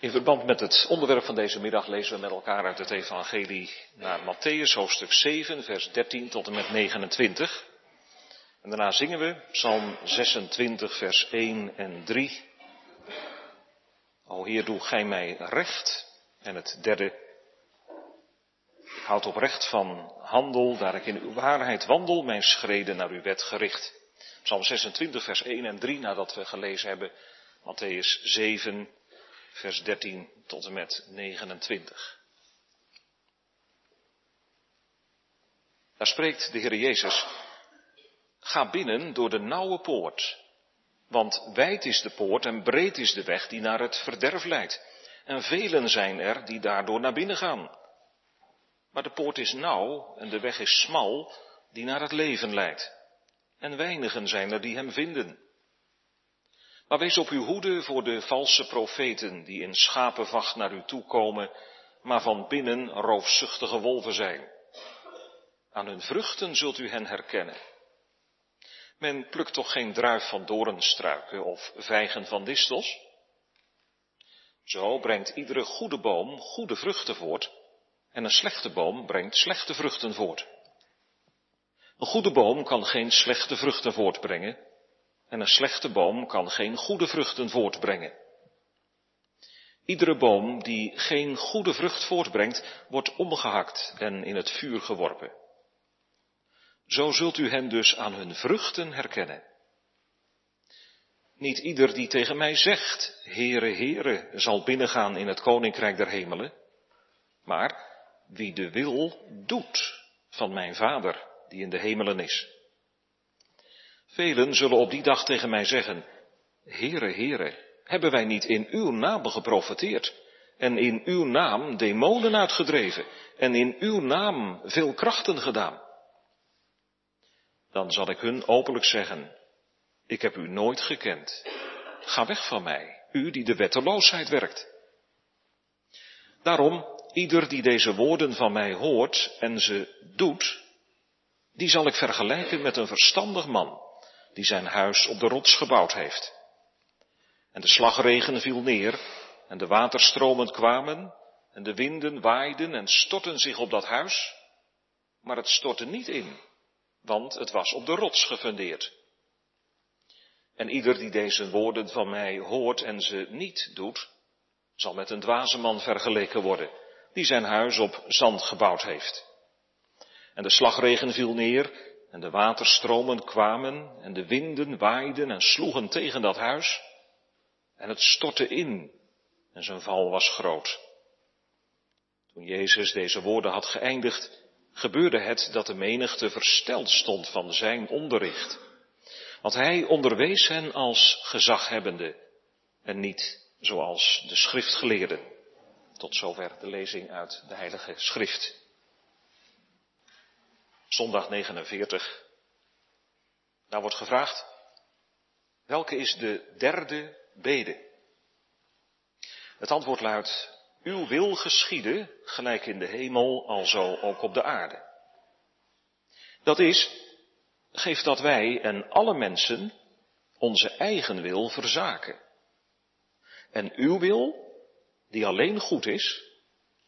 In verband met het onderwerp van deze middag lezen we met elkaar uit het Evangelie naar Matthäus, hoofdstuk 7, vers 13 tot en met 29. En daarna zingen we Psalm 26, vers 1 en 3. O Heer, doe gij mij recht. En het derde. Ik houd oprecht van handel, daar ik in uw waarheid wandel, mijn schreden naar uw wet gericht. Psalm 26, vers 1 en 3, nadat we gelezen hebben Matthäus 7, vers 13 tot en met 29. Daar spreekt de Heer Jezus. Ga binnen door de nauwe poort, want wijd is de poort en breed is de weg die naar het verderf leidt. En velen zijn er die daardoor naar binnen gaan. Maar de poort is nauw en de weg is smal die naar het leven leidt. En weinigen zijn er die hem vinden. Maar wees op uw hoede voor de valse profeten die in schapenvacht naar u toe komen, maar van binnen roofzuchtige wolven zijn. Aan hun vruchten zult u hen herkennen. Men plukt toch geen druif van doornstruiken of vijgen van distels? Zo brengt iedere goede boom goede vruchten voort en een slechte boom brengt slechte vruchten voort. Een goede boom kan geen slechte vruchten voortbrengen en een slechte boom kan geen goede vruchten voortbrengen. Iedere boom die geen goede vrucht voortbrengt, wordt omgehakt en in het vuur geworpen. Zo zult u hen dus aan hun vruchten herkennen. Niet ieder die tegen mij zegt, Heere, Heere, zal binnengaan in het koninkrijk der hemelen, maar wie de wil doet van mijn Vader die in de hemelen is. Velen zullen op die dag tegen mij zeggen, Heere, Heere, hebben wij niet in uw naam geprofeteerd en in uw naam demonen uitgedreven en in uw naam veel krachten gedaan? Dan zal ik hun openlijk zeggen, ik heb u nooit gekend. Ga weg van mij, u die de wetteloosheid werkt. Daarom, ieder die deze woorden van mij hoort en ze doet, die zal ik vergelijken met een verstandig man die zijn huis op de rots gebouwd heeft. En de slagregen viel neer en de waterstromen kwamen en de winden waaiden en stortten zich op dat huis, maar het stortte niet in, want het was op de rots gefundeerd. En ieder die deze woorden van mij hoort en ze niet doet, zal met een dwaze man vergeleken worden, die zijn huis op zand gebouwd heeft. En de slagregen viel neer en de waterstromen kwamen en de winden waaiden en sloegen tegen dat huis en het stortte in en zijn val was groot. Toen Jezus deze woorden had geëindigd, gebeurde het dat de menigte versteld stond van zijn onderricht. Want hij onderwees hen als gezaghebbende en niet zoals de schriftgeleerden. Tot zover de lezing uit de Heilige Schrift zondag 49. Daar wordt gevraagd, welke is de derde bede? Het antwoord luidt, uw wil geschieden, gelijk in de hemel, alzo ook op de aarde. Dat is, geef dat wij en alle mensen onze eigen wil verzaken. En uw wil, die alleen goed is,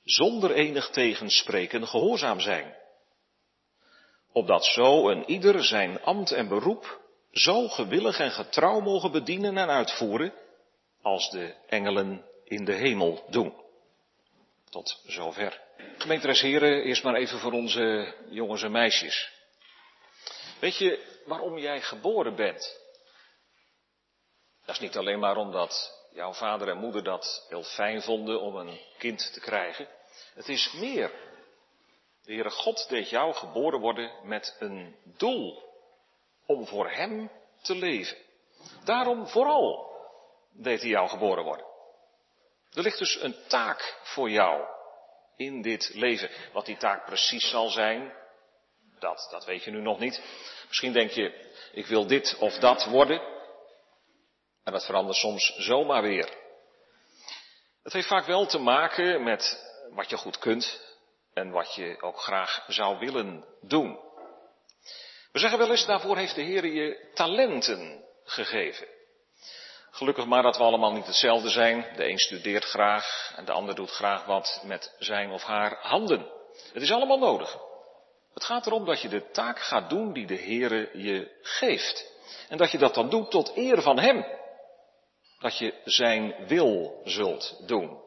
zonder enig tegenspreken gehoorzaam zijn opdat zo een ieder zijn ambt en beroep zo gewillig en getrouw mogen bedienen en uitvoeren, als de engelen in de hemel doen. Tot zover. Gemeenteres heren, eerst maar even voor onze jongens en meisjes. Weet je waarom jij geboren bent? Dat is niet alleen maar omdat jouw vader en moeder dat heel fijn vonden om een kind te krijgen. Het is meer de Heere God deed jou geboren worden met een doel. Om voor Hem te leven. Daarom vooral deed hij jou geboren worden. Er ligt dus een taak voor jou in dit leven. Wat die taak precies zal zijn, dat, dat weet je nu nog niet. Misschien denk je, ik wil dit of dat worden. En dat verandert soms zomaar weer. Het heeft vaak wel te maken met wat je goed kunt, en wat je ook graag zou willen doen. We zeggen wel eens, daarvoor heeft de Heer je talenten gegeven. Gelukkig maar dat we allemaal niet hetzelfde zijn. De een studeert graag en de ander doet graag wat met zijn of haar handen. Het is allemaal nodig. Het gaat erom dat je de taak gaat doen die de Heere je geeft. En dat je dat dan doet tot eer van Hem. Dat je Zijn wil zult doen.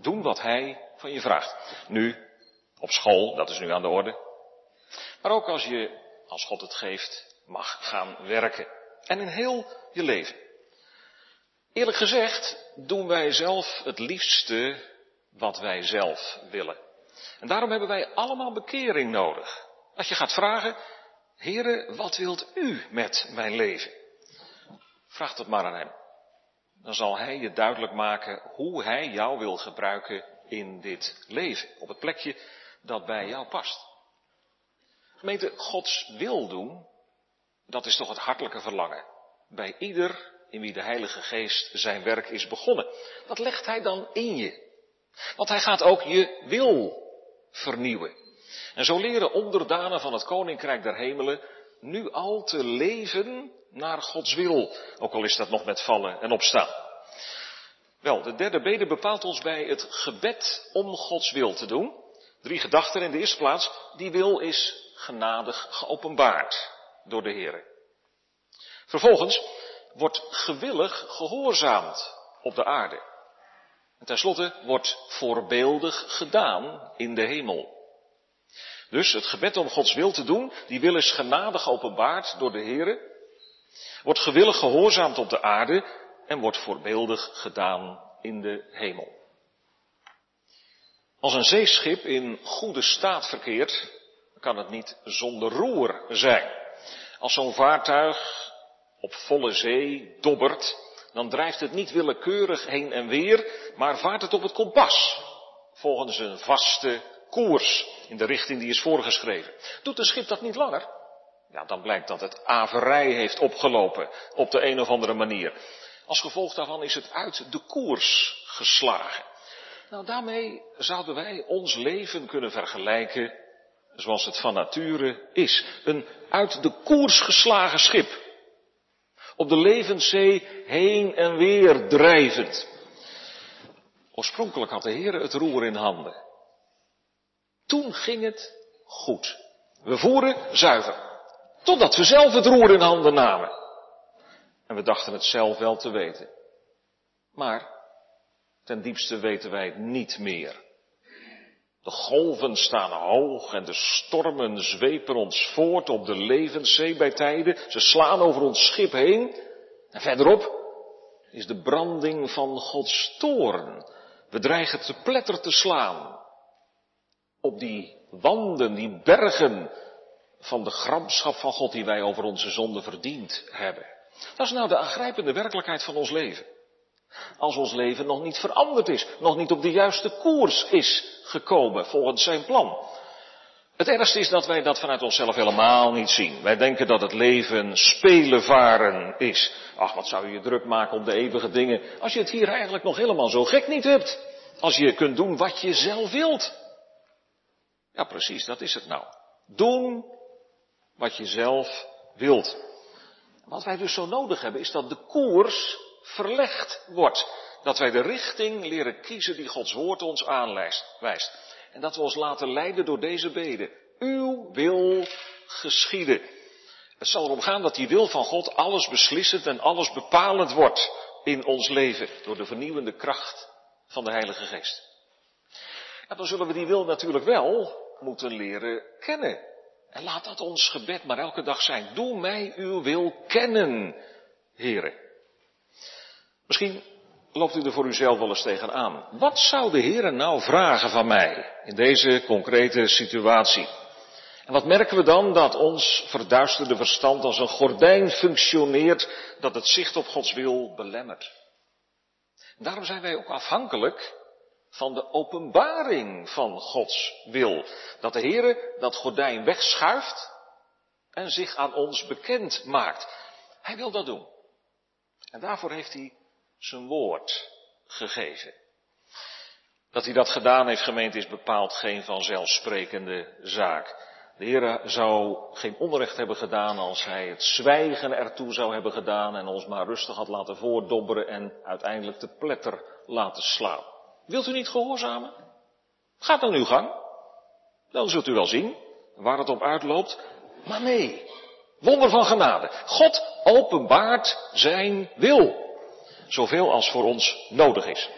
Doen wat Hij van je vraagt. Nu, op school, dat is nu aan de orde. Maar ook als je, als God het geeft, mag gaan werken. En in heel je leven. Eerlijk gezegd doen wij zelf het liefste wat wij zelf willen. En daarom hebben wij allemaal bekering nodig. Dat je gaat vragen, Heere, wat wilt u met mijn leven? Vraag het maar aan hem. Dan zal hij je duidelijk maken hoe hij jou wil gebruiken in dit leven. Op het plekje dat bij jou past. Gemeente, Gods wil doen, dat is toch het hartelijke verlangen. Bij ieder in wie de Heilige Geest zijn werk is begonnen. Wat legt hij dan in je? Want hij gaat ook je wil vernieuwen. En zo leren onderdanen van het Koninkrijk der Hemelen nu al te leven naar Gods wil, ook al is dat nog met vallen en opstaan. Wel, de derde bede bepaalt ons bij het gebed om Gods wil te doen. Drie gedachten in de eerste plaats. Die wil is genadig geopenbaard door de Heer. Vervolgens wordt gewillig gehoorzaamd op de aarde. En tenslotte wordt voorbeeldig gedaan in de hemel. Dus het gebed om Gods wil te doen, die wil is genadig openbaard door de Here, wordt gewillig gehoorzaamd op de aarde en wordt voorbeeldig gedaan in de hemel. Als een zeeschip in goede staat verkeert, kan het niet zonder roer zijn. Als zo'n vaartuig op volle zee dobbert, dan drijft het niet willekeurig heen en weer, maar vaart het op het kompas, volgens een vaste koers in de richting die is voorgeschreven. Doet een schip dat niet langer? Ja, dan blijkt dat het averij heeft opgelopen op de een of andere manier. Als gevolg daarvan is het uit de koers geslagen. Nou, daarmee zouden wij ons leven kunnen vergelijken zoals het van nature is. Een uit de koers geslagen schip. Op de levenszee heen en weer drijvend. Oorspronkelijk had de Heer het roer in handen. Toen ging het goed. We voeren zuiver. Totdat we zelf het roer in handen namen. En we dachten het zelf wel te weten. Maar ten diepste weten wij het niet meer. De golven staan hoog en de stormen zwepen ons voort op de levenszee bij tijden. Ze slaan over ons schip heen. En verderop is de branding van Gods toorn. We dreigen te pletter te slaan op die wanden, die bergen van de gramschap van God die wij over onze zonde verdiend hebben. Dat is nou de aangrijpende werkelijkheid van ons leven. Als ons leven nog niet veranderd is, nog niet op de juiste koers is gekomen volgens zijn plan. Het ergste is dat wij dat vanuit onszelf helemaal niet zien. Wij denken dat het leven spelenvaren is. Ach, wat zou je je druk maken om de eeuwige dingen, als je het hier eigenlijk nog helemaal zo gek niet hebt. Als je kunt doen wat je zelf wilt. Ja, precies, dat is het nou. Doen wat je zelf wilt. Wat wij dus zo nodig hebben, is dat de koers verlegd wordt. Dat wij de richting leren kiezen die Gods woord ons aanwijst. En dat we ons laten leiden door deze beden. Uw wil geschieden. Het zal erom gaan dat die wil van God alles beslissend en alles bepalend wordt in ons leven. Door de vernieuwende kracht van de Heilige Geest. En dan zullen we die wil natuurlijk wel moeten leren kennen. En laat dat ons gebed maar elke dag zijn. Doe mij uw wil kennen, heren. Misschien loopt u er voor uzelf wel eens tegenaan. Wat zou de Heer nou vragen van mij in deze concrete situatie? En wat merken we dan? Dat ons verduisterde verstand als een gordijn functioneert dat het zicht op Gods wil belemmert. daarom zijn wij ook afhankelijk van de openbaring van Gods wil. Dat de Heere dat gordijn wegschuift en zich aan ons bekend maakt. Hij wil dat doen. En daarvoor heeft hij zijn woord gegeven. Dat hij dat gedaan heeft, gemeend, is bepaald geen vanzelfsprekende zaak. De Heer zou geen onrecht hebben gedaan als Hij het zwijgen ertoe zou hebben gedaan en ons maar rustig had laten voordobberen en uiteindelijk de pletter laten slaan. Wilt u niet gehoorzamen? Gaat dan uw gang. Dan zult u wel zien waar het op uitloopt. Maar nee, wonder van genade. God openbaart zijn wil. Zoveel als voor ons nodig is.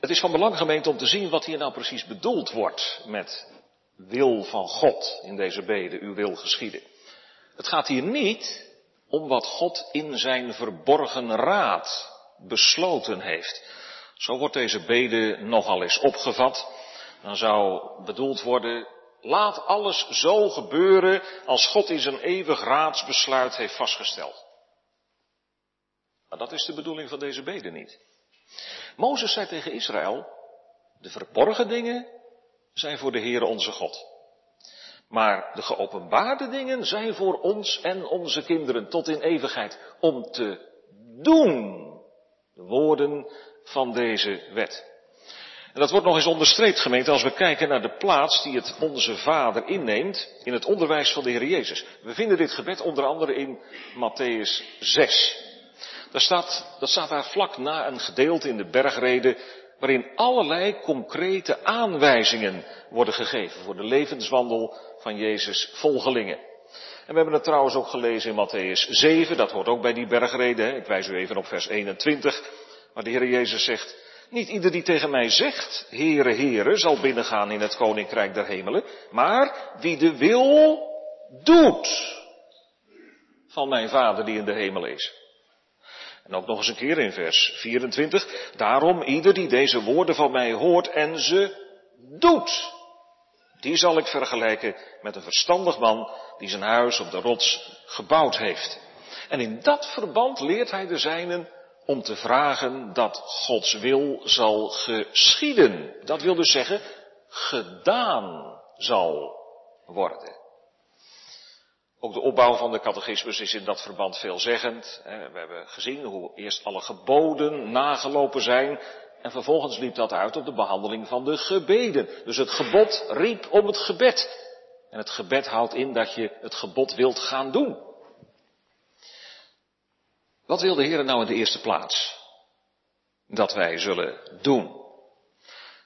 Het is van belang gemeend om te zien wat hier nou precies bedoeld wordt met wil van God in deze bede, uw wil geschieden. Het gaat hier niet om wat God in zijn verborgen raad besloten heeft. Zo wordt deze bede nogal eens opgevat. Dan zou bedoeld worden, laat alles zo gebeuren als God in zijn eeuwig raadsbesluit heeft vastgesteld. Dat is de bedoeling van deze bede niet. Mozes zei tegen Israël, de verborgen dingen zijn voor de Heere onze God. Maar de geopenbaarde dingen zijn voor ons en onze kinderen tot in eeuwigheid om te doen de woorden van deze wet. En dat wordt nog eens onderstreept, gemeente, als we kijken naar de plaats die het Onze Vader inneemt in het onderwijs van de Heer Jezus. We vinden dit gebed onder andere in Matthäus 6. Daar staat, dat staat daar vlak na een gedeelte in de bergrede waarin allerlei concrete aanwijzingen worden gegeven voor de levenswandel van Jezus' volgelingen. En we hebben het trouwens ook gelezen in Matthäus 7, dat hoort ook bij die bergrede. Ik wijs u even op vers 21, waar de Heer Jezus zegt, niet ieder die tegen mij zegt, Heere, Heere, zal binnengaan in het Koninkrijk der Hemelen, maar wie de wil doet van mijn Vader die in de hemel is. En ook nog eens een keer in vers 24. Daarom ieder die deze woorden van mij hoort en ze doet. Die zal ik vergelijken met een verstandig man die zijn huis op de rots gebouwd heeft. En in dat verband leert hij de zijnen om te vragen dat Gods wil zal geschieden. Dat wil dus zeggen, gedaan zal worden. Ook de opbouw van de catechismus is in dat verband veelzeggend. We hebben gezien hoe eerst alle geboden nagelopen zijn en vervolgens liep dat uit op de behandeling van de gebeden. Dus het gebod riep om het gebed. En het gebed houdt in dat je het gebod wilt gaan doen. Wat wil de Heer nou in de eerste plaats? Dat wij zullen doen.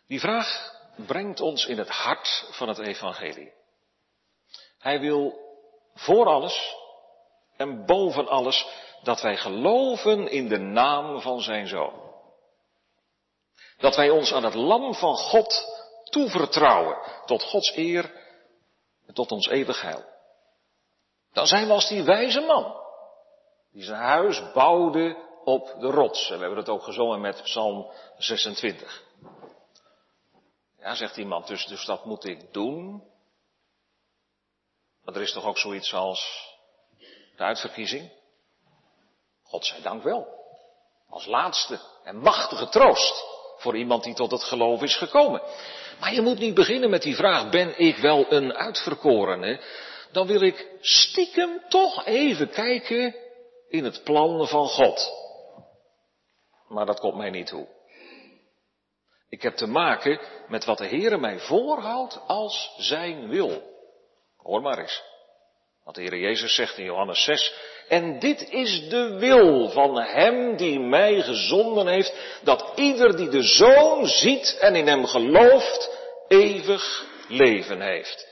Die vraag brengt ons in het hart van het evangelie. Hij wil voor alles en boven alles dat wij geloven in de naam van zijn zoon. Dat wij ons aan het lam van God toevertrouwen tot Gods eer en tot ons eeuwig heil. Dan zijn we als die wijze man die zijn huis bouwde op de rots. En we hebben het ook gezongen met Psalm 26. Ja, zegt iemand, dus, dus dat moet ik doen. Maar er is toch ook zoiets als de uitverkiezing? God zij dank wel. Als laatste en machtige troost voor iemand die tot het geloof is gekomen. Maar je moet niet beginnen met die vraag, ben ik wel een uitverkorene? Dan wil ik stiekem toch even kijken in het plan van God. Maar dat komt mij niet toe. Ik heb te maken met wat de Heere mij voorhoudt als zijn wil. Hoor maar eens. Want de Heer Jezus zegt in Johannes 6, en dit is de wil van Hem die mij gezonden heeft, dat ieder die de Zoon ziet en in Hem gelooft, eeuwig leven heeft.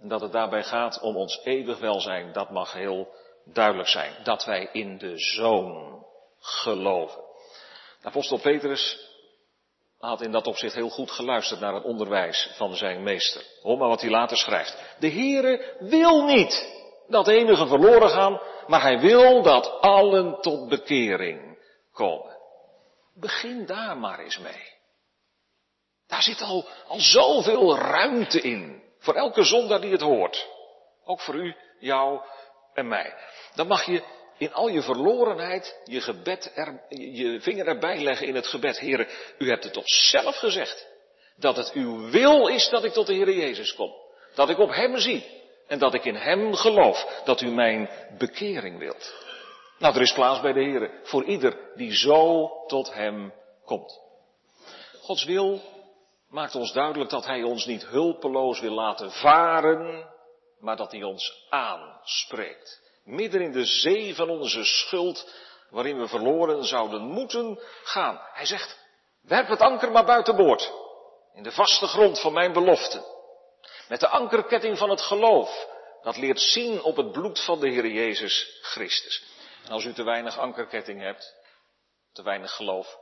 En dat het daarbij gaat om ons eeuwig welzijn, dat mag heel duidelijk zijn. Dat wij in de Zoon geloven. Apostel Petrus had in dat opzicht heel goed geluisterd naar het onderwijs van zijn meester. Hoor maar wat hij later schrijft. De Heere wil niet dat enige verloren gaan, maar hij wil dat allen tot bekering komen. Begin daar maar eens mee. Daar zit al, al zoveel ruimte in. Voor elke zondaar die het hoort. Ook voor u, jou en mij. Dan mag je in al je verlorenheid je gebed er, je vinger erbij leggen in het gebed. Heren, u hebt het toch zelf gezegd. Dat het uw wil is dat ik tot de Heer Jezus kom. Dat ik op Hem zie. En dat ik in Hem geloof. Dat u mijn bekering wilt. Nou, er is plaats bij de Heer voor ieder die zo tot Hem komt. Gods wil maakt ons duidelijk dat Hij ons niet hulpeloos wil laten varen, maar dat Hij ons aanspreekt. Midden in de zee van onze schuld, waarin we verloren zouden moeten gaan. Hij zegt, werp het anker maar buiten boord, in de vaste grond van mijn belofte. Met de ankerketting van het geloof, dat leert zien op het bloed van de Heer Jezus Christus. En als u te weinig ankerketting hebt, te weinig geloof,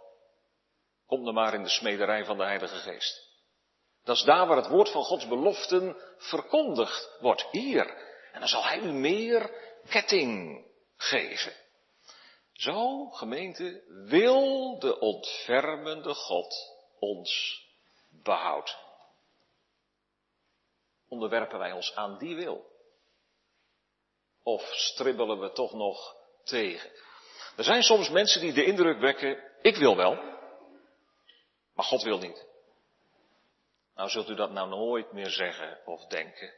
kom dan maar in de smederij van de Heilige Geest. Dat is daar waar het woord van Gods beloften verkondigd wordt. Hier. En dan zal Hij u meer ketting geven. Zo, gemeente, wil de ontfermende God ons behouden. Onderwerpen wij ons aan die wil? Of stribbelen we toch nog tegen? Er zijn soms mensen die de indruk wekken, ik wil wel, maar God wil niet. Nou zult u dat nou nooit meer zeggen of denken,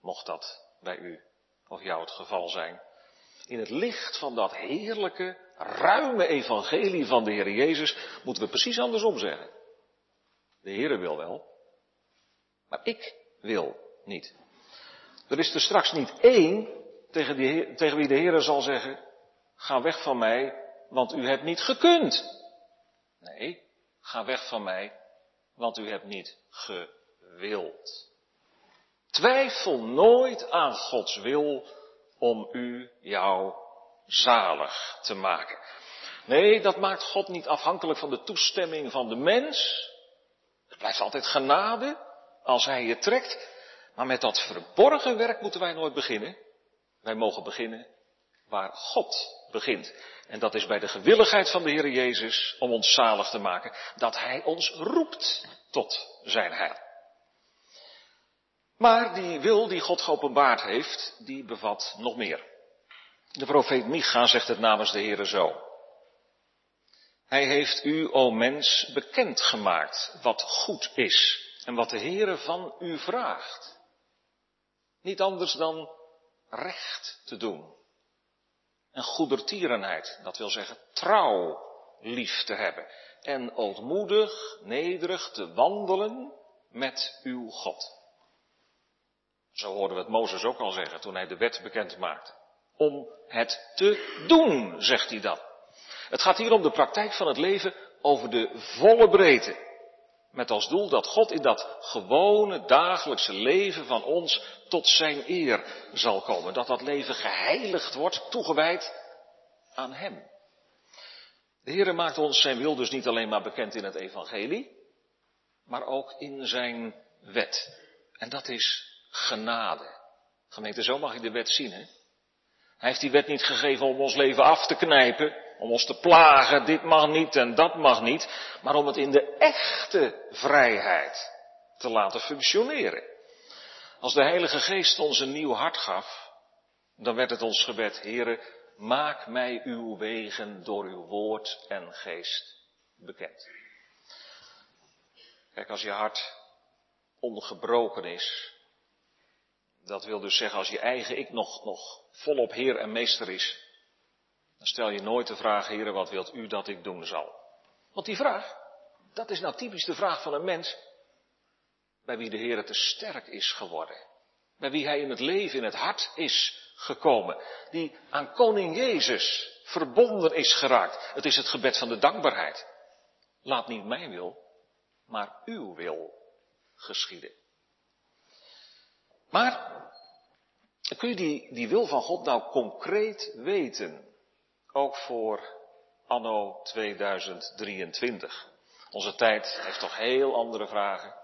mocht dat bij u of jou het geval zijn. In het licht van dat heerlijke, ruime evangelie van de Heer Jezus moeten we precies andersom zeggen. De Heer wil wel, maar ik wil niet. Er is er straks niet één tegen, die, tegen wie de Heer zal zeggen, ga weg van mij, want u hebt niet gekund. Nee, ga weg van mij, want u hebt niet gewild. Twijfel nooit aan Gods wil om u jou zalig te maken. Nee, dat maakt God niet afhankelijk van de toestemming van de mens. Het blijft altijd genade als Hij je trekt. Maar met dat verborgen werk moeten wij nooit beginnen. Wij mogen beginnen waar God begint. En dat is bij de gewilligheid van de Heer Jezus om ons zalig te maken. Dat Hij ons roept tot zijn heil. Maar die wil die God geopenbaard heeft, die bevat nog meer. De profeet Micha zegt het namens de Heere zo. Hij heeft u, o mens, bekendgemaakt wat goed is en wat de Heere van u vraagt. Niet anders dan recht te doen. En goedertierenheid, dat wil zeggen trouw lief te hebben. En ootmoedig, nederig te wandelen met uw God. Zo hoorden we het Mozes ook al zeggen toen hij de wet bekend maakte. Om het te doen, zegt hij dan. Het gaat hier om de praktijk van het leven over de volle breedte. Met als doel dat God in dat gewone dagelijkse leven van ons tot zijn eer zal komen. Dat dat leven geheiligd wordt, toegewijd aan Hem. De Heere maakt ons zijn wil dus niet alleen maar bekend in het evangelie, maar ook in zijn wet. En dat is genade. Gemeente, zo mag je de wet zien, hè? Hij heeft die wet niet gegeven om ons leven af te knijpen, om ons te plagen, dit mag niet en dat mag niet, maar om het in de echte vrijheid te laten functioneren. Als de Heilige Geest ons een nieuw hart gaf, dan werd het ons gebed, Heere, maak mij uw wegen door uw woord en geest bekend. Kijk, als je hart ongebroken is, dat wil dus zeggen als je eigen ik nog, nog volop Heer en Meester is, dan stel je nooit de vraag, Heer, wat wilt u dat ik doen zal? Want die vraag, dat is nou typisch de vraag van een mens bij wie de Heer te sterk is geworden. Bij wie hij in het leven, in het hart is gekomen. Die aan koning Jezus verbonden is geraakt. Het is het gebed van de dankbaarheid. Laat niet mijn wil, maar uw wil geschieden. Maar kun je die, die wil van God nou concreet weten? Ook voor anno 2023. Onze tijd heeft toch heel andere vragen.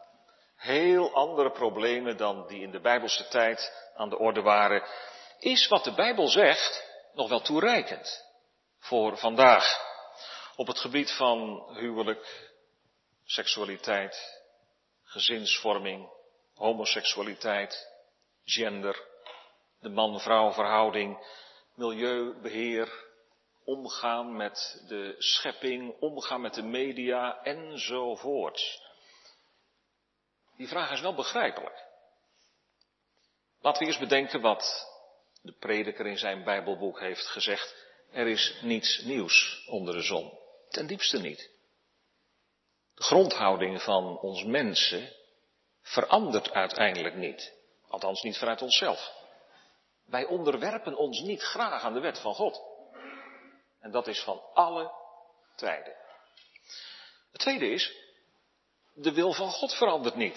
Heel andere problemen dan die in de Bijbelse tijd aan de orde waren. Is wat de Bijbel zegt nog wel toereikend voor vandaag? Op het gebied van huwelijk, seksualiteit, gezinsvorming, homoseksualiteit, gender, de man-vrouw verhouding, milieubeheer, omgaan met de schepping, omgaan met de media enzovoort. Die vraag is wel begrijpelijk. Laten we eerst bedenken wat de prediker in zijn Bijbelboek heeft gezegd. Er is niets nieuws onder de zon. Ten diepste niet. De grondhouding van ons mensen verandert uiteindelijk niet. Althans niet vanuit onszelf. Wij onderwerpen ons niet graag aan de wet van God. En dat is van alle tijden. Het tweede is, de wil van God verandert niet.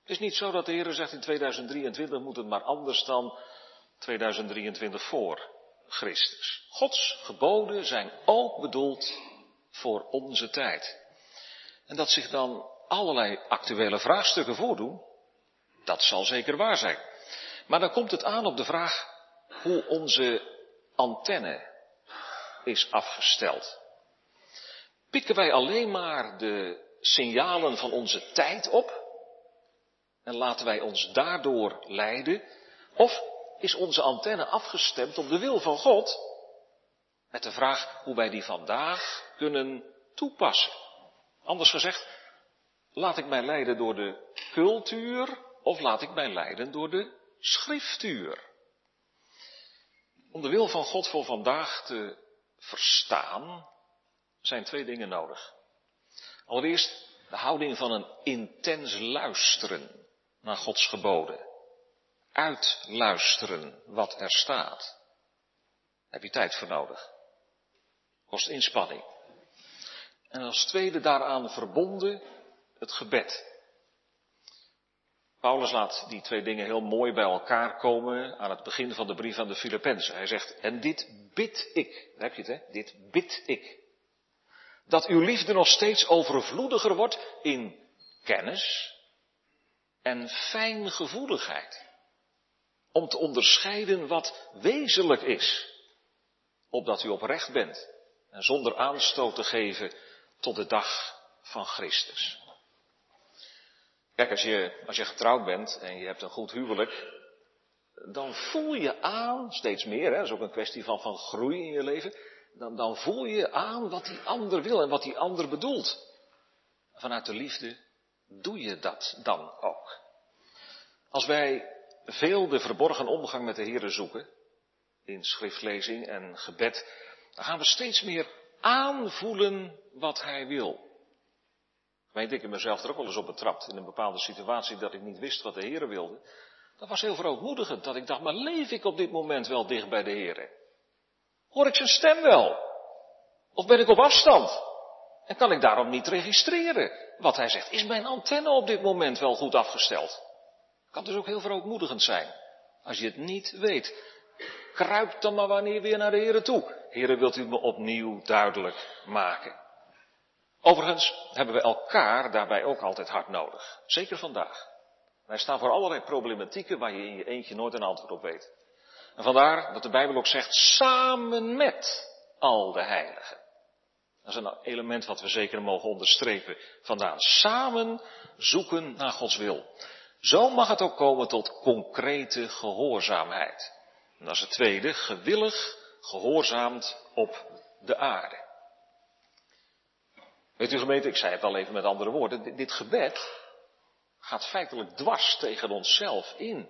Het is niet zo dat de Heer zegt in 2023 moet het maar anders dan 2023 voor Christus. Gods geboden zijn ook bedoeld voor onze tijd. En dat zich dan allerlei actuele vraagstukken voordoen, dat zal zeker waar zijn. Maar dan komt het aan op de vraag hoe onze antenne is afgesteld. Pikken wij alleen maar de signalen van onze tijd op en laten wij ons daardoor leiden? Of is onze antenne afgestemd op de wil van God? Met de vraag hoe wij die vandaag kunnen toepassen. Anders gezegd, laat ik mij leiden door de cultuur of laat ik mij leiden door de schriftuur? Om de wil van God voor vandaag te verstaan, zijn twee dingen nodig. Allereerst de houding van een intens luisteren naar Gods geboden. Uitluisteren wat er staat. Daar heb je tijd voor nodig. Kost inspanning. En als tweede daaraan verbonden het gebed. Paulus laat die twee dingen heel mooi bij elkaar komen aan het begin van de brief aan de Filippenzen. Hij zegt, en dit bid ik. Daar heb je het, hè? Dit bid ik. Dat uw liefde nog steeds overvloediger wordt in kennis en fijngevoeligheid. Om te onderscheiden wat wezenlijk is. Opdat u oprecht bent en zonder aanstoot te geven tot de dag van Christus. Kijk, als je, als je getrouwd bent en je hebt een goed huwelijk, dan voel je aan, steeds meer, hè, dat is ook een kwestie van, van groei in je leven, dan, dan voel je aan wat die ander wil en wat die ander bedoelt. Vanuit de liefde doe je dat dan ook. Als wij veel de verborgen omgang met de Heer zoeken, in schriftlezing en gebed, dan gaan we steeds meer aanvoelen wat Hij wil. Weet ik in mezelf er ook wel eens op betrapt in een bepaalde situatie dat ik niet wist wat de Heer wilde. Dat was heel verootmoedigend, dat ik dacht, maar leef ik op dit moment wel dicht bij de Heer? Hoor ik zijn stem wel? Of ben ik op afstand? En kan ik daarom niet registreren wat hij zegt? Is mijn antenne op dit moment wel goed afgesteld? Kan dus ook heel verootmoedigend zijn. Als je het niet weet, kruip dan maar wanneer weer naar de Heer toe. Heer, wilt u me opnieuw duidelijk maken? Overigens hebben we elkaar daarbij ook altijd hard nodig. Zeker vandaag. Wij staan voor allerlei problematieken waar je in je eentje nooit een antwoord op weet. En vandaar dat de Bijbel ook zegt, samen met al de heiligen. Dat is een element wat we zeker mogen onderstrepen vandaan. Samen zoeken naar Gods wil. Zo mag het ook komen tot concrete gehoorzaamheid. En dat is het tweede, gewillig gehoorzaamd op de aarde. Weet u gemeente, ik zei het al even met andere woorden, dit gebed gaat feitelijk dwars tegen onszelf in.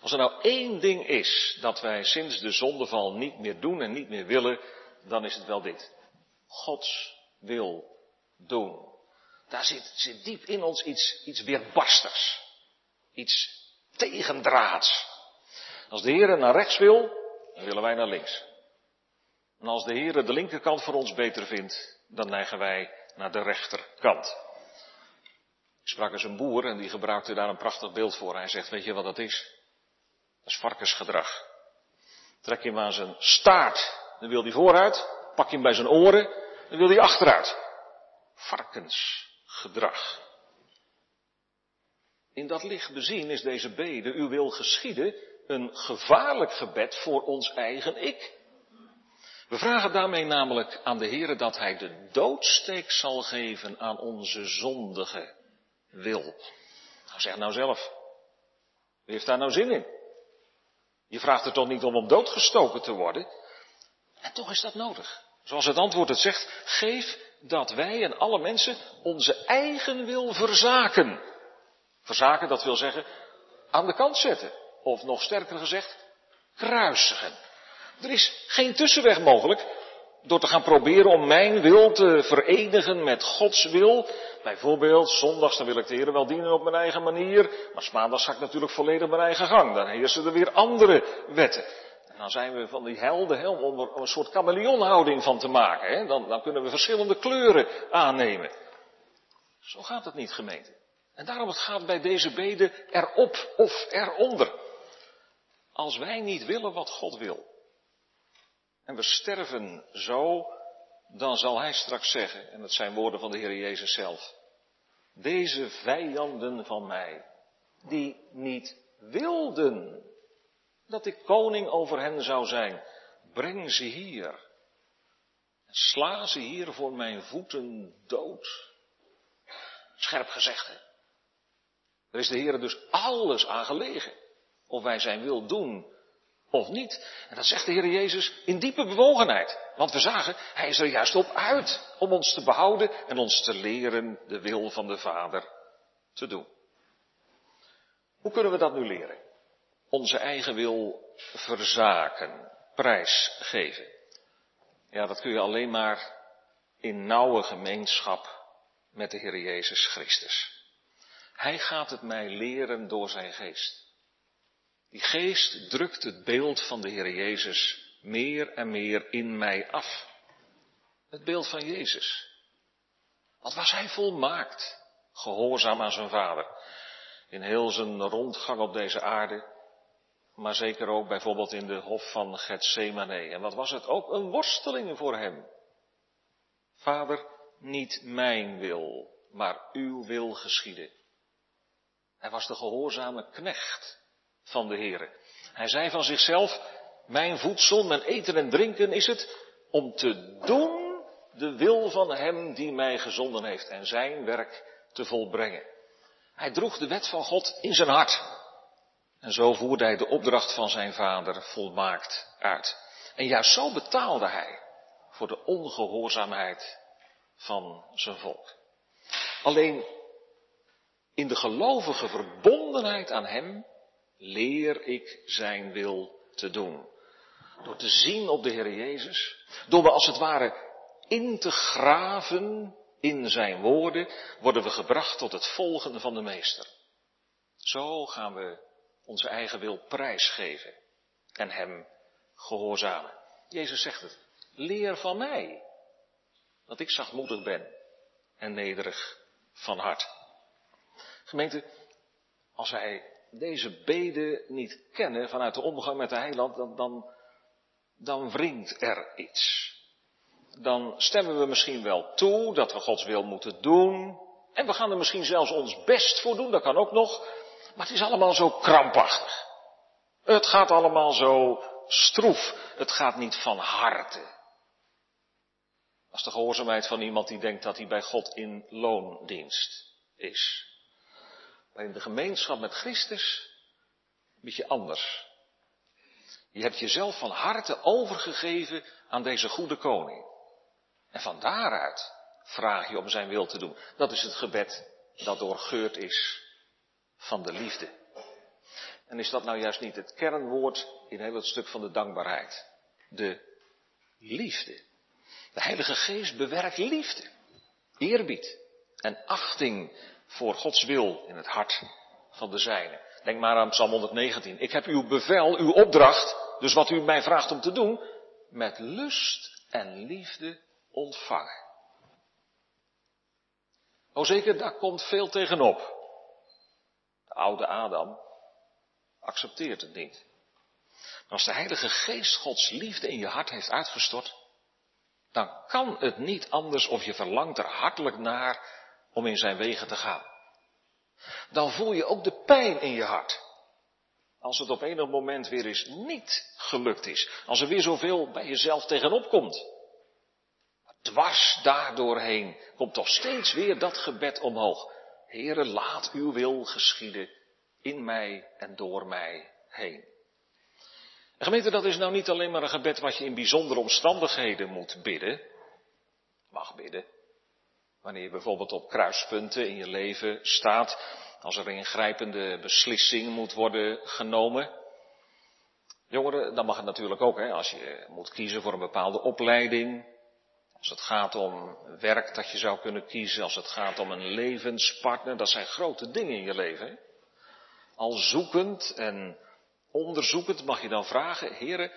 Als er nou één ding is dat wij sinds de zondeval niet meer doen en niet meer willen, dan is het wel dit. Gods wil doen. Daar zit, zit diep in ons iets, iets weerbarstigs. Iets tegendraads. Als de Heer naar rechts wil, dan willen wij naar links. En als de Heer de linkerkant voor ons beter vindt, dan neigen wij naar de rechterkant. Ik sprak eens een boer en die gebruikte daar een prachtig beeld voor. Hij zegt, weet je wat dat is? Dat is varkensgedrag. Trek je hem aan zijn staart, dan wil hij vooruit. Pak je hem bij zijn oren, dan wil hij achteruit. Varkensgedrag. In dat licht bezien is deze bede, u wil geschieden, een gevaarlijk gebed voor ons eigen ik. We vragen daarmee namelijk aan de Heer dat Hij de doodsteek zal geven aan onze zondige wil. Nou zeg nou zelf, wie heeft daar nou zin in? Je vraagt er toch niet om om doodgestoken te worden? En toch is dat nodig. Zoals het antwoord het zegt, geef dat wij en alle mensen onze eigen wil verzaken. Verzaken, dat wil zeggen, aan de kant zetten. Of nog sterker gezegd, kruisigen. Er is geen tussenweg mogelijk. Door te gaan proberen om mijn wil te verenigen met Gods wil. Bijvoorbeeld, zondags dan wil ik de Heer wel dienen op mijn eigen manier. Maar maandags ga ik natuurlijk volledig mijn eigen gang. Dan heersen er weer andere wetten. En dan zijn we van die helden om er een soort chameleonhouding van te maken. Hè? Dan, dan kunnen we verschillende kleuren aannemen. Zo gaat het niet, gemeente. En daarom het gaat bij deze beden erop of eronder. Als wij niet willen wat God wil, en we sterven zo, dan zal Hij straks zeggen, en dat zijn woorden van de Heer Jezus zelf, deze vijanden van mij, die niet wilden dat ik koning over hen zou zijn, breng ze hier. Sla ze hier voor mijn voeten dood. Scherp gezegd, hè? Er is de Heer dus alles aan gelegen. Of wij zijn wil doen of niet. En dat zegt de Heer Jezus in diepe bewogenheid. Want we zagen, Hij is er juist op uit om ons te behouden en ons te leren de wil van de Vader te doen. Hoe kunnen we dat nu leren? Onze eigen wil verzaken, prijsgeven. Ja, dat kun je alleen maar in nauwe gemeenschap met de Heer Jezus Christus. Hij gaat het mij leren door zijn geest. Die geest drukt het beeld van de Heer Jezus meer en meer in mij af. Het beeld van Jezus. Wat was hij volmaakt, gehoorzaam aan zijn vader. In heel zijn rondgang op deze aarde, maar zeker ook bijvoorbeeld in de hof van Gethsemane. En wat was het ook een worsteling voor hem. Vader, niet mijn wil, maar uw wil geschieden. Hij was de gehoorzame knecht van de. Hij zei van zichzelf, mijn voedsel, mijn eten en drinken is het om te doen de wil van Hem die mij gezonden heeft en zijn werk te volbrengen. Hij droeg de wet van God in zijn hart. En zo voerde hij de opdracht van zijn vader volmaakt uit. En juist zo betaalde hij voor de ongehoorzaamheid van zijn volk. Alleen in de gelovige verbondenheid aan Hem leer ik zijn wil te doen. Door te zien op de Heer Jezus, door we als het ware in te graven in zijn woorden, worden we gebracht tot het volgen van de Meester. Zo gaan we onze eigen wil prijsgeven en Hem gehoorzamen. Jezus zegt het, leer van mij, dat ik zachtmoedig ben en nederig van hart. Gemeente, als wij deze beden niet kennen vanuit de omgang met de heiland, dan, dan, dan wringt er iets. Dan stemmen we misschien wel toe dat we Gods wil moeten doen. En we gaan er misschien zelfs ons best voor doen, dat kan ook nog. Maar het is allemaal zo krampachtig. Het gaat allemaal zo stroef. Het gaat niet van harte. Is de gehoorzaamheid van iemand die denkt dat hij bij God in loondienst is. Maar in de gemeenschap met Christus een beetje anders. Je hebt jezelf van harte overgegeven aan deze goede koning. En van daaruit vraag je om zijn wil te doen. Dat is het gebed dat doorgeurd is van de liefde. En is dat nou juist niet het kernwoord in heel het stuk van de dankbaarheid? De liefde. De Heilige Geest bewerkt liefde, eerbied en achting voor Gods wil in het hart van de zijne. Denk maar aan Psalm 119. Ik heb uw bevel, uw opdracht, dus wat u mij vraagt om te doen, met lust en liefde ontvangen. O zeker, daar komt veel tegenop. De oude Adam accepteert het niet. Maar als de Heilige Geest Gods liefde in je hart heeft uitgestort, dan kan het niet anders of je verlangt er hartelijk naar om in zijn wegen te gaan. Dan voel je ook de pijn in je hart. Als het op enig moment weer eens niet gelukt is. Als er weer zoveel bij jezelf tegenop komt. Dwars daardoorheen komt toch steeds weer dat gebed omhoog. Heere, laat uw wil geschieden in mij en door mij heen. En gemeente, dat is nou niet alleen maar een gebed wat je in bijzondere omstandigheden moet bidden. Mag bidden. Wanneer je bijvoorbeeld op kruispunten in je leven staat, als er een ingrijpende beslissing moet worden genomen. Jongeren, dan mag het natuurlijk ook, hè, als je moet kiezen voor een bepaalde opleiding, Als het gaat om werk dat je zou kunnen kiezen, als het gaat om een levenspartner, dat zijn grote dingen in je leven. Al zoekend en onderzoekend mag je dan vragen, heren,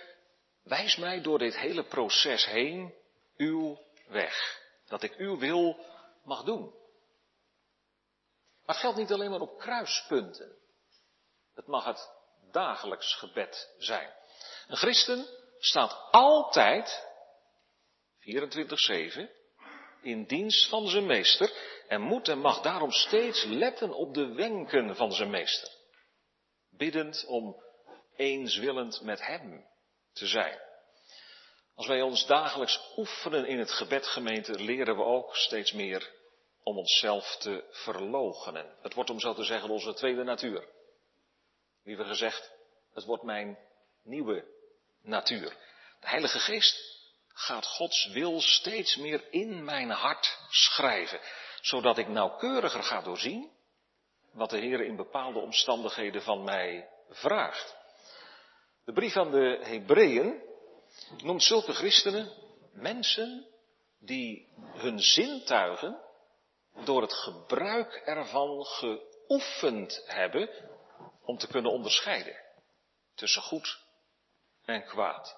wijs mij door dit hele proces heen uw weg. Dat ik uw wil mag doen. Maar het geldt niet alleen maar op kruispunten. Het mag het dagelijks gebed zijn. Een christen staat altijd 24-7 in dienst van zijn meester en moet en mag daarom steeds letten op de wenken van zijn meester. Biddend om eenswillend met hem te zijn. Als wij ons dagelijks oefenen in het gebed, gemeente, leren we ook steeds meer om onszelf te verloochenen. Het wordt om zo te zeggen onze tweede natuur. Liever gezegd, het wordt mijn nieuwe natuur. De Heilige Geest gaat Gods wil steeds meer in mijn hart schrijven, zodat ik nauwkeuriger ga doorzien wat de Heer in bepaalde omstandigheden van mij vraagt. De brief aan de Hebreeën noemt zulke christenen mensen die hun zintuigen door het gebruik ervan geoefend hebben om te kunnen onderscheiden tussen goed en kwaad.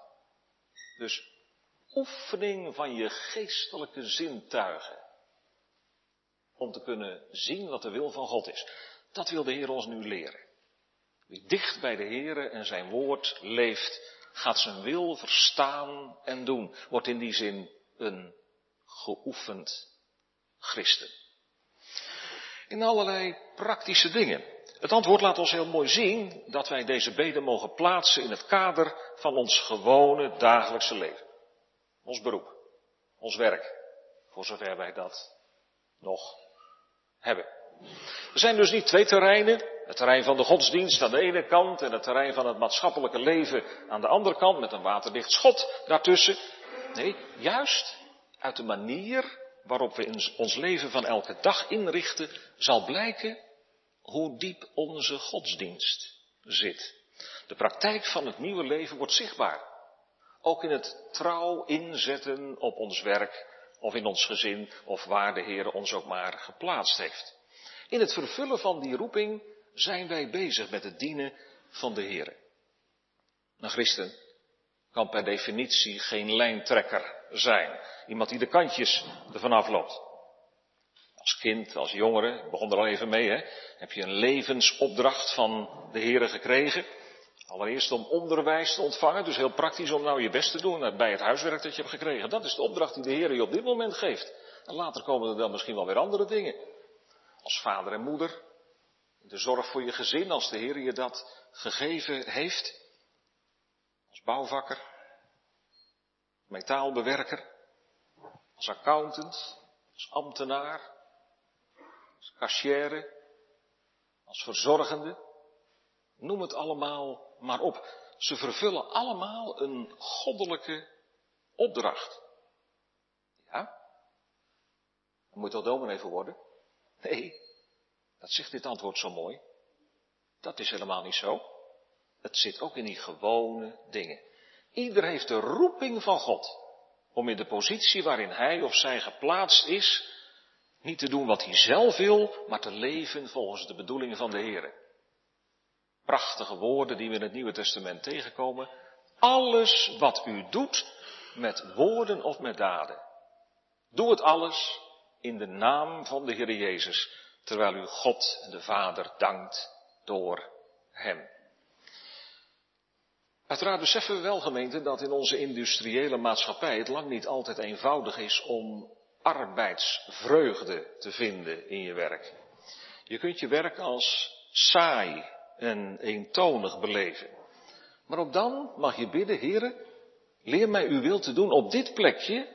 Dus oefening van je geestelijke zintuigen. Om te kunnen zien wat de wil van God is. Dat wil de Heer ons nu leren. Wie dicht bij de Heer en zijn woord leeft, gaat zijn wil verstaan en doen. Wordt in die zin een geoefend christen. In allerlei praktische dingen. Het antwoord laat ons heel mooi zien dat wij deze beden mogen plaatsen in het kader van ons gewone dagelijkse leven. Ons beroep, ons werk, voor zover wij dat nog hebben. Er zijn dus niet twee terreinen, het terrein van de godsdienst aan de ene kant en het terrein van het maatschappelijke leven aan de andere kant, met een waterdicht schot daartussen. Nee, juist uit de manier waarop we ons leven van elke dag inrichten, zal blijken hoe diep onze godsdienst zit. De praktijk van het nieuwe leven wordt zichtbaar. Ook in het trouw inzetten op ons werk of in ons gezin of waar de Heer ons ook maar geplaatst heeft. In het vervullen van die roeping zijn wij bezig met het dienen van de Heer. Een christen kan per definitie geen lijntrekker zijn. Iemand die de kantjes ervan afloopt. Als kind, als jongere, ik begon er al even mee, hè, heb je een levensopdracht van de Heer gekregen. Allereerst om onderwijs te ontvangen, dus heel praktisch om nou je best te doen bij het huiswerk dat je hebt gekregen. Dat is de opdracht die de Heer je op dit moment geeft. En later komen er dan misschien wel weer andere dingen. Als vader en moeder, de zorg voor je gezin, als de Heer je dat gegeven heeft. Als bouwvakker, metaalbewerker, als accountant, als ambtenaar, als cashier, als verzorgende. Noem het allemaal maar op. Ze vervullen allemaal een goddelijke opdracht. Ja? Moet dat dominee voor worden? Nee, dat zegt dit antwoord zo mooi. Dat is helemaal niet zo. Het zit ook in die gewone dingen. Ieder heeft de roeping van God om in de positie waarin hij of zij geplaatst is, niet te doen wat hij zelf wil, maar te leven volgens de bedoelingen van de Heer prachtige woorden die we in het Nieuwe Testament tegenkomen. Alles wat u doet met woorden of met daden. Doe het alles in de naam van de Heer Jezus, terwijl u God de Vader dankt door Hem. Uiteraard beseffen we wel, gemeente, dat in onze industriële maatschappij het lang niet altijd eenvoudig is om arbeidsvreugde te vinden in je werk. Je kunt je werk als saai en eentonig beleven. Maar ook dan mag je bidden, heren, leer mij uw wil te doen op dit plekje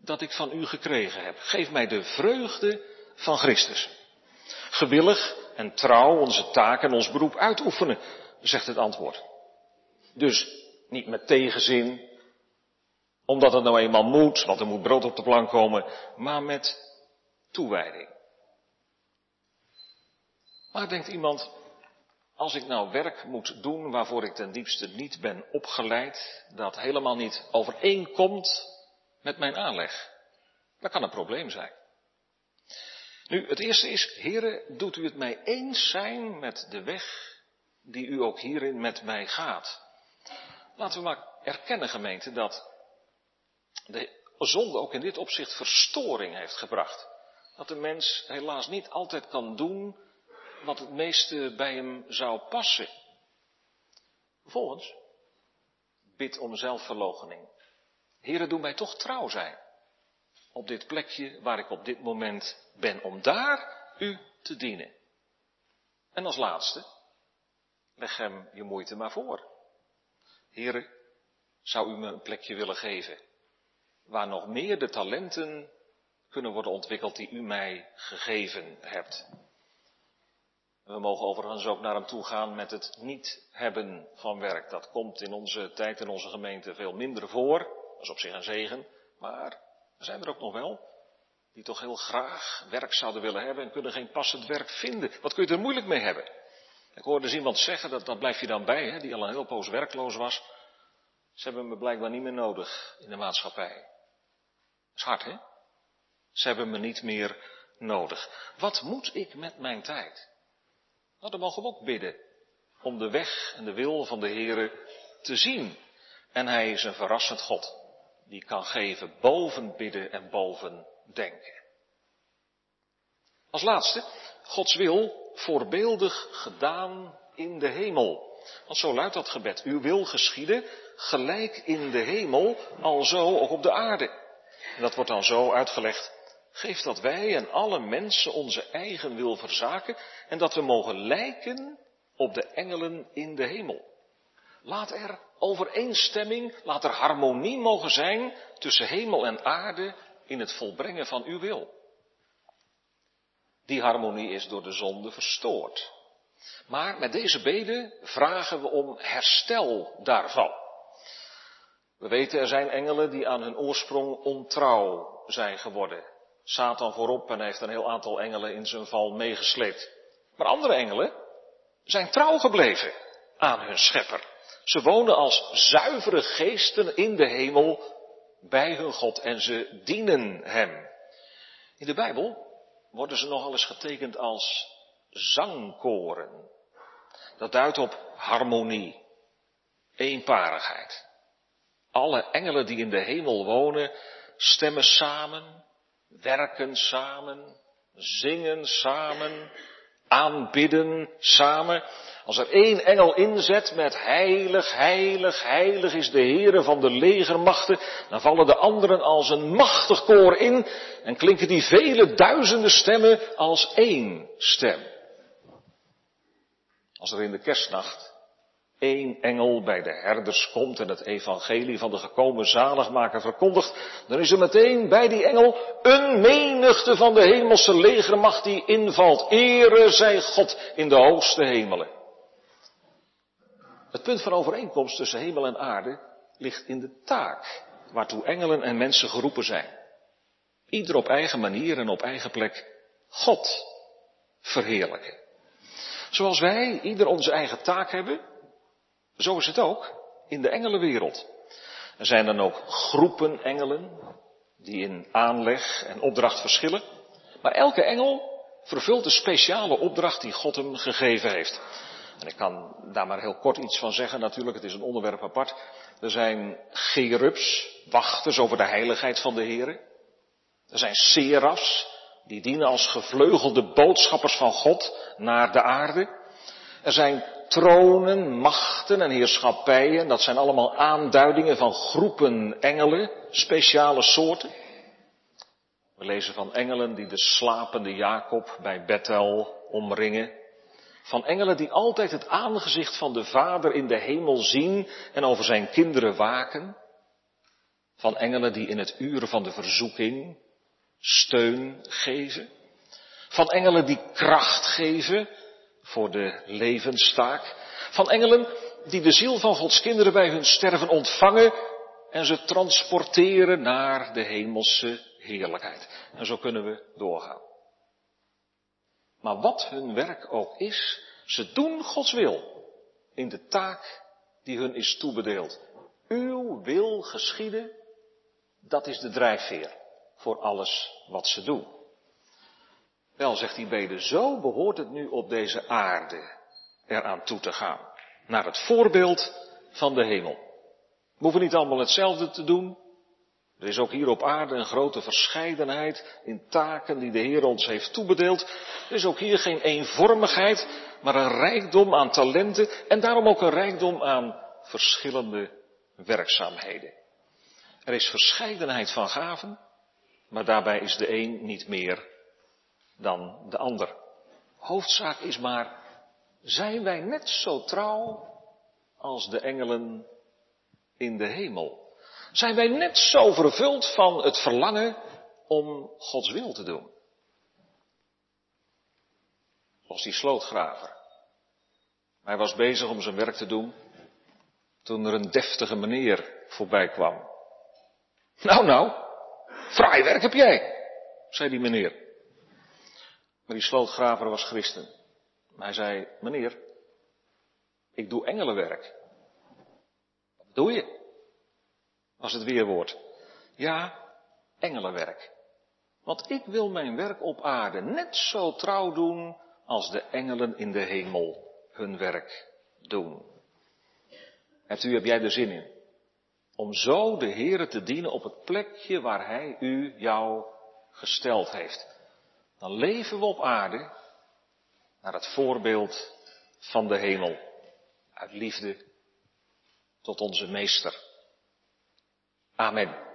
dat ik van u gekregen heb. Geef mij de vreugde van Christus. Gewillig en trouw onze taak en ons beroep uitoefenen, zegt het antwoord. Dus niet met tegenzin, omdat het nou eenmaal moet, want er moet brood op de plank komen, maar met toewijding. Maar denkt iemand, als ik nou werk moet doen waarvoor ik ten diepste niet ben opgeleid, dat helemaal niet overeenkomt met mijn aanleg. Dat kan een probleem zijn. Nu, het eerste is, heren, doet u het mij eens zijn met de weg die u ook hierin met mij gaat. Laten we maar erkennen, gemeente, dat de zonde ook in dit opzicht verstoring heeft gebracht. Dat de mens helaas niet altijd kan doen wat het meeste bij hem zou passen. Vervolgens, bid om zelfverloochening. Heren, doe mij toch trouw zijn. Op dit plekje waar ik op dit moment ben, om daar u te dienen. En als laatste, leg hem je moeite maar voor. Heren, zou u me een plekje willen geven waar nog meer de talenten kunnen worden ontwikkeld die u mij gegeven hebt. We mogen overigens ook naar hem toe gaan met het niet hebben van werk. Dat komt in onze tijd in onze gemeente veel minder voor. Dat is op zich een zegen. Maar er zijn er ook nog wel die toch heel graag werk zouden willen hebben en kunnen geen passend werk vinden. Wat kun je er moeilijk mee hebben? Ik hoorde eens iemand zeggen, dat, dat blijf je dan bij, hè, die al een heel poos werkloos was. Ze hebben me blijkbaar niet meer nodig in de maatschappij. Is hard, hè? Ze hebben me niet meer nodig. Wat moet ik met mijn tijd? Nou, dan mogen we ook bidden om de weg en de wil van de Heere te zien. En Hij is een verrassend God, die kan geven boven bidden en boven denken. Als laatste, Gods wil voorbeeldig gedaan in de hemel. Want zo luidt dat gebed. Uw wil geschieden, gelijk in de hemel, alzo ook op de aarde. En dat wordt dan zo uitgelegd. Geef dat wij en alle mensen onze eigen wil verzaken en dat we mogen lijken op de engelen in de hemel. Laat er overeenstemming, laat er harmonie mogen zijn tussen hemel en aarde in het volbrengen van uw wil. Die harmonie is door de zonde verstoord. Maar met deze beden vragen we om herstel daarvan. We weten er zijn engelen die aan hun oorsprong ontrouw zijn geworden. Satan voorop en heeft een heel aantal engelen in zijn val meegesleept. Maar andere engelen zijn trouw gebleven aan hun schepper. Ze wonen als zuivere geesten in de hemel bij hun God en ze dienen hem. In de Bijbel worden ze nogal eens getekend als zangkoren. Dat duidt op harmonie, eenparigheid. Alle engelen die in de hemel wonen, stemmen samen, werken samen, zingen samen, aanbidden samen. Als er één engel inzet met heilig, heilig, heilig is de Heere van de legermachten, dan vallen de anderen als een machtig koor in en klinken die vele duizenden stemmen als één stem. Als er in de kerstnacht één engel bij de herders komt en het evangelie van de gekomen zaligmaker verkondigt, dan is er meteen bij die engel een menigte van de hemelse legermacht die invalt. Ere zij God in de hoogste hemelen. Het punt van overeenkomst tussen hemel en aarde ligt in de taak waartoe engelen en mensen geroepen zijn. Ieder op eigen manier en op eigen plek God verheerlijken. Zoals wij ieder onze eigen taak hebben, zo is het ook in de engelenwereld. Er zijn dan ook groepen engelen die in aanleg en opdracht verschillen. Maar elke engel vervult de speciale opdracht die God hem gegeven heeft. En ik kan daar maar heel kort iets van zeggen, natuurlijk, het is een onderwerp apart. Er zijn gerubs, wachters over de heiligheid van de Heer. Er zijn serafs, die dienen als gevleugelde boodschappers van God naar de aarde. Er zijn tronen, machten en heerschappijen. Dat zijn allemaal aanduidingen van groepen engelen, speciale soorten. We lezen van engelen die de slapende Jacob bij Bethel omringen. Van engelen die altijd het aangezicht van de Vader in de hemel zien en over zijn kinderen waken. Van engelen die in het uur van de verzoeking steun geven. Van engelen die kracht geven voor de levenstaak. Van engelen die de ziel van Gods kinderen bij hun sterven ontvangen en ze transporteren naar de hemelse heerlijkheid. En zo kunnen we doorgaan. Maar wat hun werk ook is, ze doen Gods wil in de taak die hun is toebedeeld. Uw wil geschieden, dat is de drijfveer voor alles wat ze doen. Wel, zegt die bede, zo behoort het nu op deze aarde eraan toe te gaan. Naar het voorbeeld van de hemel. We hoeven niet allemaal hetzelfde te doen. Er is ook hier op aarde een grote verscheidenheid in taken die de Heer ons heeft toebedeeld. Er is ook hier geen eenvormigheid, maar een rijkdom aan talenten en daarom ook een rijkdom aan verschillende werkzaamheden. Er is verscheidenheid van gaven, maar daarbij is de een niet meer dan de ander. Hoofdzaak is maar, zijn wij net zo trouw als de engelen in de hemel? Zijn wij net zo vervuld van het verlangen om Gods wil te doen? Als die slootgraver. Hij was bezig om zijn werk te doen toen er een deftige meneer voorbij kwam. Nou, nou, fraai werk heb jij, zei die meneer. Maar die slootgraver was christen. Maar hij zei, meneer, ik doe engelenwerk. Wat doe je? Was het weerwoord. Ja, engelenwerk. Want ik wil mijn werk op aarde net zo trouw doen als de engelen in de hemel hun werk doen. Hebt u, heb jij er zin in? Om zo de Heere te dienen op het plekje waar Hij u, jou gesteld heeft. Dan leven we op aarde naar het voorbeeld van de hemel. Uit liefde tot onze Meester. Amen.